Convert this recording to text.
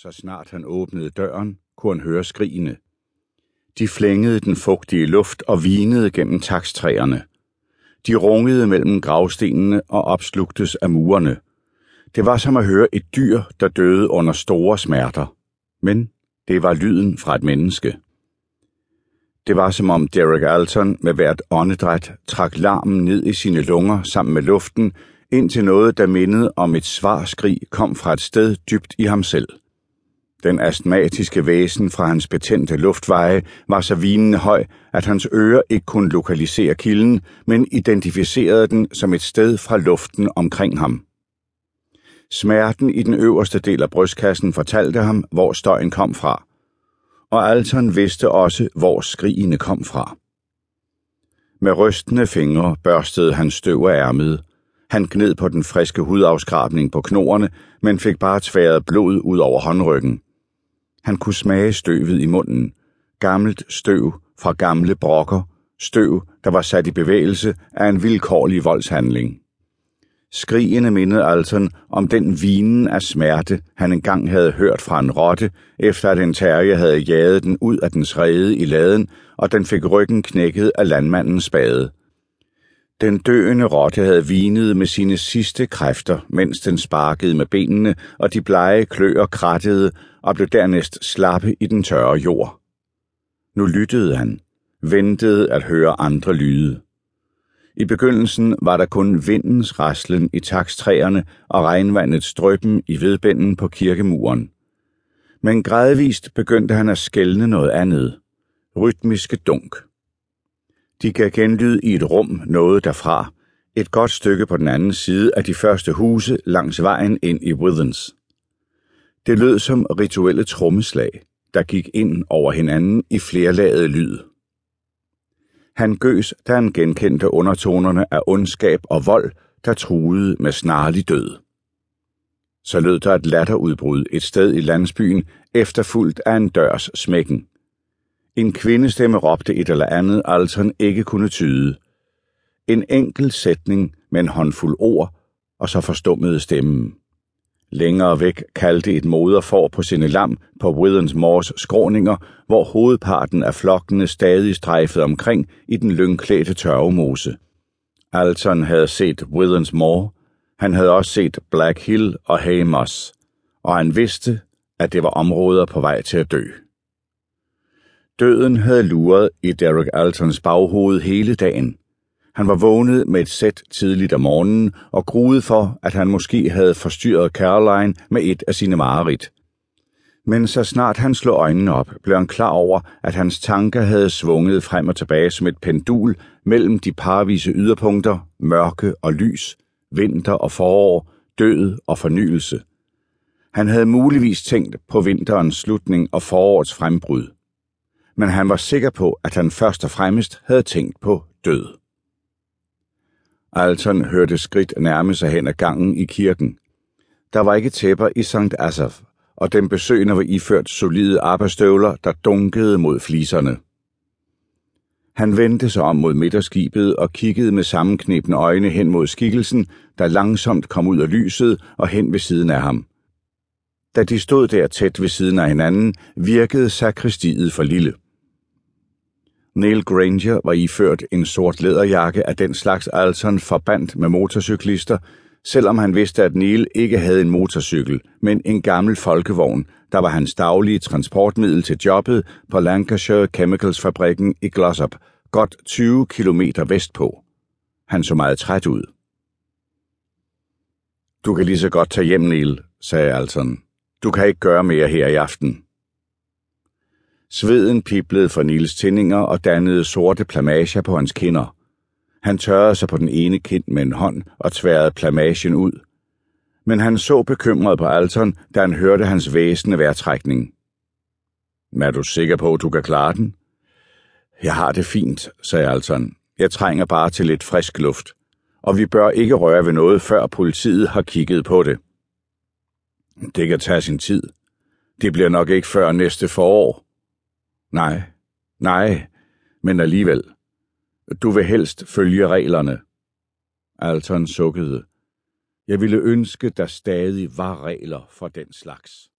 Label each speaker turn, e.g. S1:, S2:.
S1: Så snart han åbnede døren, kunne han høre skrigene. De flængede den fugtige luft og vinede gennem takstræerne. De rungede mellem gravstenene og opslugtes af murene. Det var som at høre et dyr, der døde under store smerter. Men det var lyden fra et menneske. Det var som om Derek Alton med hvert åndedræt trak larmen ned i sine lunger sammen med luften, indtil noget, der mindede om et svarskrig, kom fra et sted dybt i ham selv. Den astmatiske væsen fra hans betændte luftveje var så vinende høj, at hans ører ikke kunne lokalisere kilden, men identificerede den som et sted fra luften omkring ham. Smerten i den øverste del af brystkassen fortalte ham, hvor støjen kom fra, og Alton vidste også, hvor skrigene kom fra. Med rystende fingre børstede han støv af ærmet. Han gned på den friske hudafskrabning på knorene, men fik bare tværet blod ud over håndryggen. Han kunne smage støvet i munden. Gammelt støv fra gamle brokker. Støv, der var sat i bevægelse af en vilkårlig voldshandling. Skrigene mindede Alton om den vinen af smerte, han engang havde hørt fra en rotte, efter at en terrier havde jaget den ud af dens rede i laden, og den fik ryggen knækket af landmandens spade. Den døende rotte havde vinet med sine sidste kræfter, mens den sparkede med benene, og de blege kløer krattede og blev dernæst slappe i den tørre jord. Nu lyttede han, ventede at høre andre lyde. I begyndelsen var der kun vindens raslen i takstræerne og regnvandets drøben i vedbænden på kirkemuren. Men gradvist begyndte han at skælne noget andet. Rytmiske dunk. De gav genlyd i et rum noget derfra, et godt stykke på den anden side af de første huse langs vejen ind i Withens. Det lød som rituelle trommeslag, der gik ind over hinanden i flerlaget lyd. Han gøs, da han genkendte undertonerne af ondskab og vold, der truede med snarlig død. Så lød der et latterudbrud et sted i landsbyen, efterfulgt af en dørs smækken. En kvindestemme råbte et eller andet, Alton ikke kunne tyde. En enkelt sætning med en håndfuld ord, og så forstummede stemmen. Længere væk kaldte et moderfor på sine lam på Withens Moors skråninger, hvor hovedparten af flokkene stadig strejfede omkring i den lyngklædte tørvemose. Alton havde set Withens Moor, han havde også set Black Hill og Haymoss, og han vidste, at det var områder på vej til at dø. Døden havde luret i Derek Altons baghoved hele dagen, han var vågnet med et sæt tidligt om morgenen og gruede for, at han måske havde forstyrret Caroline med et af sine mareridt. Men så snart han slog øjnene op, blev han klar over, at hans tanker havde svunget frem og tilbage som et pendul mellem de parvise yderpunkter, mørke og lys, vinter og forår, død og fornyelse. Han havde muligvis tænkt på vinterens slutning og forårets frembrud. Men han var sikker på, at han først og fremmest havde tænkt på død. Alton hørte skridt nærme sig hen ad gangen i kirken. Der var ikke tæpper i St. Asaf, og den besøgende var iført solide arbejdsstøvler, der dunkede mod fliserne. Han vendte sig om mod midterskibet og kiggede med sammenknebne øjne hen mod skikkelsen, der langsomt kom ud af lyset og hen ved siden af ham. Da de stod der tæt ved siden af hinanden, virkede sakristiet for lille. Neil Granger var iført en sort læderjakke af den slags Alton forbandt med motorcyklister, selvom han vidste, at Neil ikke havde en motorcykel, men en gammel folkevogn, der var hans daglige transportmiddel til jobbet på Lancashire Chemicals fabrikken i Glossop, godt 20 kilometer vestpå. Han så meget træt ud. Du kan lige så godt tage hjem, Neil, sagde Alton. Du kan ikke gøre mere her i aften. Sveden piblede fra Nils tændinger og dannede sorte plamager på hans kinder. Han tørrede sig på den ene kind med en hånd og tværede plamagen ud. Men han så bekymret på Alton, da han hørte hans væsende vejrtrækning. Er du sikker på, at du kan klare den? Jeg har det fint, sagde Alton. Jeg trænger bare til lidt frisk luft. Og vi bør ikke røre ved noget, før politiet har kigget på det. Det kan tage sin tid. Det bliver nok ikke før næste forår. Nej, nej, men alligevel. Du vil helst følge reglerne. Alton sukkede. Jeg ville ønske, der stadig var regler for den slags.